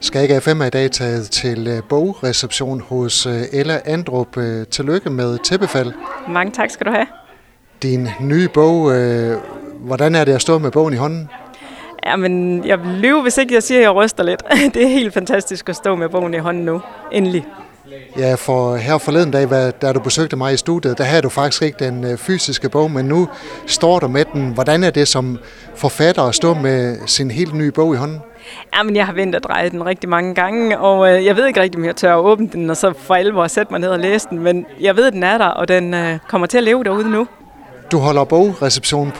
Skag FM er i dag taget til øh, bogreception hos øh, Ella Andrup. Øh, tillykke med tæppefald. Mange tak skal du have. Din nye bog, hvordan er det at stå med bogen i hånden? Jamen, jeg vil lyve, hvis ikke jeg siger, at jeg ryster lidt. Det er helt fantastisk at stå med bogen i hånden nu. Endelig. Ja, for her forleden dag, da du besøgte mig i studiet, der havde du faktisk ikke den fysiske bog, men nu står du med den. Hvordan er det som forfatter at stå med sin helt nye bog i hånden? Ja, men jeg har ventet at dreje den rigtig mange gange, og øh, jeg ved ikke rigtig, om jeg tør at åbne den, og så for alvor sætte mig ned og læse den, men jeg ved, den er der, og den øh, kommer til at leve derude nu. Du holder bogreception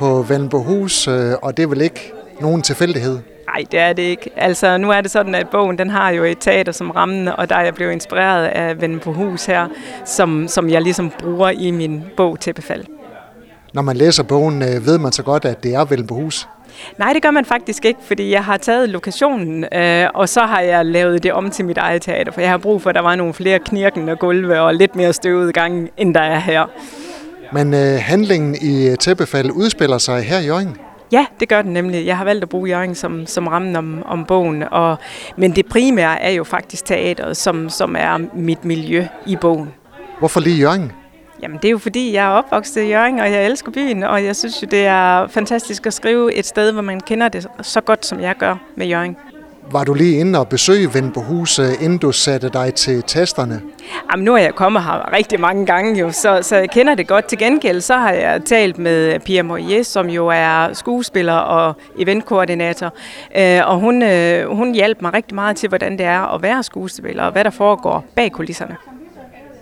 på Hus, øh, og det er vel ikke nogen tilfældighed? Nej, det er det ikke. Altså, nu er det sådan, at bogen den har jo et teater som rammen, og der er jeg blevet inspireret af Hus her, som, som jeg ligesom bruger i min bog til befald. Når man læser bogen, øh, ved man så godt, at det er Hus? Nej, det gør man faktisk ikke, fordi jeg har taget lokationen, øh, og så har jeg lavet det om til mit eget teater, for jeg har brug for, at der var nogle flere knirkende gulve og lidt mere støvet gang, end der er her. Men øh, handlingen i Tæppefald udspiller sig her i Jørgen? Ja, det gør den nemlig. Jeg har valgt at bruge Jørgen som, som rammen om, om bogen, og, men det primære er jo faktisk teateret, som, som er mit miljø i bogen. Hvorfor lige Jørgen? Jamen det er jo fordi, jeg er opvokset i Jørgen, og jeg elsker byen, og jeg synes jo, det er fantastisk at skrive et sted, hvor man kender det så godt, som jeg gør med Jørgen. Var du lige inde og besøge Hus, inden du satte dig til testerne? Jamen, nu er jeg kommet her rigtig mange gange, jo, så, så jeg kender det godt. Til gengæld så har jeg talt med Pia Moyer, som jo er skuespiller og eventkoordinator. Øh, og hun, øh, hun hjalp mig rigtig meget til, hvordan det er at være skuespiller, og hvad der foregår bag kulisserne.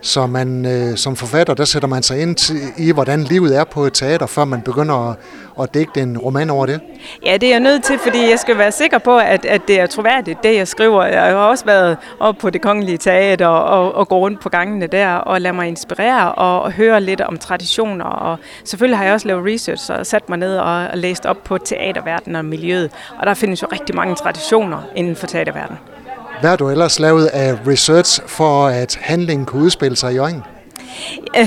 Så man øh, som forfatter, der sætter man sig ind i, hvordan livet er på et teater, før man begynder at, at digte en roman over det? Ja, det er jeg nødt til, fordi jeg skal være sikker på, at, at det er troværdigt, det jeg skriver. Jeg har også været op på det kongelige teater og, og gå rundt på gangene der og lade mig inspirere og, og høre lidt om traditioner. Og selvfølgelig har jeg også lavet research og sat mig ned og, og læst op på teaterverdenen og miljøet. Og der findes jo rigtig mange traditioner inden for teaterverdenen. Hvad har du ellers lavet af research for, at handlingen kunne udspille sig i Jørgen?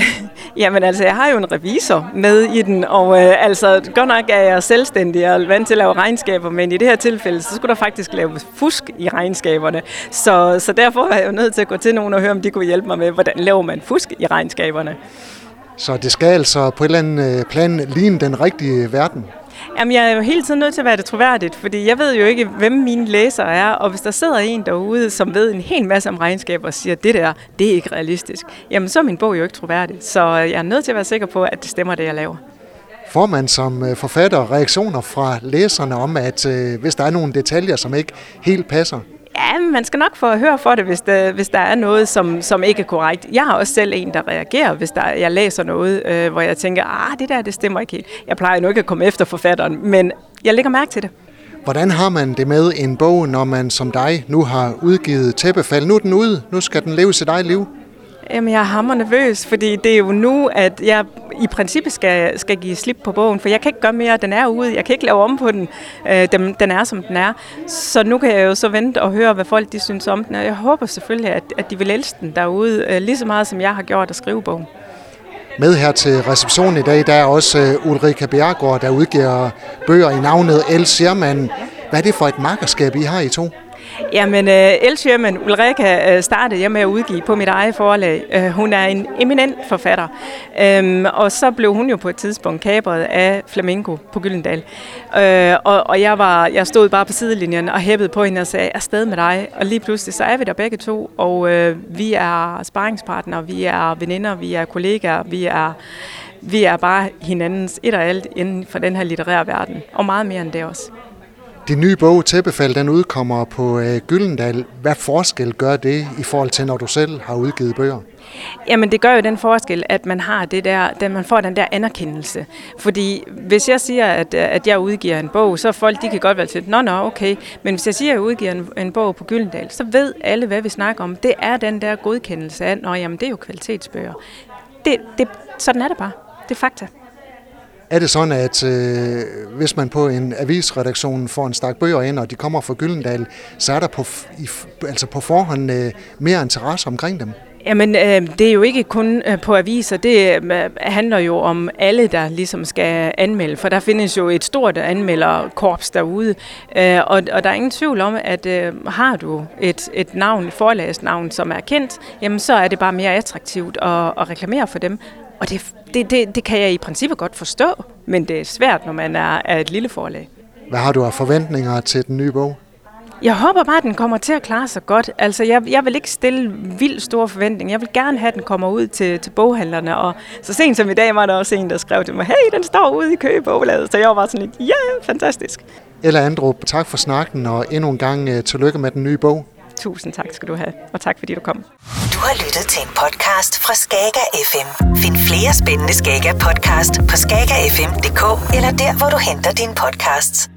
Jamen altså, jeg har jo en revisor med i den, og øh, altså, godt nok er jeg selvstændig og vant til at lave regnskaber, men i det her tilfælde, så skulle der faktisk laves fusk i regnskaberne. Så, så derfor er jeg jo nødt til at gå til nogen og høre, om de kunne hjælpe mig med, hvordan laver man fusk i regnskaberne. Så det skal altså på et eller andet øh, plan ligne den rigtige verden? Jamen, jeg er jo hele tiden nødt til at være det troværdigt, fordi jeg ved jo ikke, hvem mine læsere er, og hvis der sidder en derude, som ved en hel masse om regnskaber og siger, at det der, det er ikke realistisk, jamen så er min bog jo ikke troværdig. Så jeg er nødt til at være sikker på, at det stemmer, det jeg laver. Får man som øh, forfatter reaktioner fra læserne om, at øh, hvis der er nogle detaljer, som ikke helt passer? Ja, man skal nok få at høre for det, hvis der, hvis der er noget, som, som ikke er korrekt. Jeg har også selv en, der reagerer, hvis der, jeg læser noget, øh, hvor jeg tænker, ah, det der, det stemmer ikke helt. Jeg plejer nu ikke at komme efter forfatteren, men jeg lægger mærke til det. Hvordan har man det med en bog, når man som dig nu har udgivet Tæppefald? Nu er den ude, nu skal den leve sit eget liv. Jamen, jeg er hammer nervøs, fordi det er jo nu, at jeg i princippet skal, skal give slip på bogen, for jeg kan ikke gøre mere, den er ude, jeg kan ikke lave om på den, øh, den, den er som den er. Så nu kan jeg jo så vente og høre, hvad folk de synes om den, og jeg håber selvfølgelig, at, at de vil elske den derude, øh, lige så meget som jeg har gjort at skrive bogen. Med her til receptionen i dag, der er også øh, Ulrika Bjergård, der udgiver bøger i navnet El Sherman. Hvad er det for et markerskab, I har i to? Jamen, uh, øh, El Sherman, Ulrika, uh, startede jeg med at udgive på mit eget forlag. Uh, hun er en eminent forfatter. Um, og så blev hun jo på et tidspunkt kabret af Flamingo på Gyldendal. Øh, og, og jeg, var, jeg stod bare på sidelinjen og hæppede på hende og sagde, afsted med dig. Og lige pludselig, så er vi der begge to, og vi er sparringspartnere, vi er veninder, vi er kollegaer, vi er, vi er bare hinandens et og alt inden for den her litterære verden. Og meget mere end det også. Din nye bog, Tæppefald, den udkommer på øh, Gyldendal. Hvad forskel gør det i forhold til, når du selv har udgivet bøger? Jamen det gør jo den forskel, at man har det der, at man får den der anerkendelse. Fordi hvis jeg siger, at, at jeg udgiver en bog, så folk de kan godt være til, nå nå, okay. Men hvis jeg siger, at jeg udgiver en, en bog på Gyldendal, så ved alle, hvad vi snakker om. Det er den der godkendelse af, nå jamen det er jo kvalitetsbøger. Det, det, sådan er det bare. Det er fakta. Er det sådan, at øh, hvis man på en avisredaktion får en stak bøger ind, og de kommer fra Gyldendal, så er der på, i, altså på forhånd øh, mere interesse omkring dem? Jamen, øh, det er jo ikke kun øh, på aviser. Det øh, handler jo om alle, der ligesom skal anmelde. For der findes jo et stort anmelderkorps derude. Øh, og, og der er ingen tvivl om, at øh, har du et, et navn, et forlagsnavn, som er kendt, jamen så er det bare mere attraktivt at, at reklamere for dem. Og det, det, det, det kan jeg i princippet godt forstå, men det er svært, når man er, er et lille forlag. Hvad har du af forventninger til den nye bog? Jeg håber bare, at den kommer til at klare sig godt. Altså, jeg, jeg vil ikke stille vildt store forventninger. Jeg vil gerne have, at den kommer ud til, til boghandlerne. Og så sent som i dag var der også en, der skrev til mig, hey, den står ude i købogladet. Så jeg var bare sådan lidt, ja, yeah, fantastisk. Ella Andrup, tak for snakken, og endnu en gang uh, tillykke med den nye bog. Tusind tak skal du have, og tak fordi du kom. Du har lyttet til en podcast fra Skager FM. Flere spændende Skager podcast på skagerfm.dk eller der, hvor du henter dine podcasts.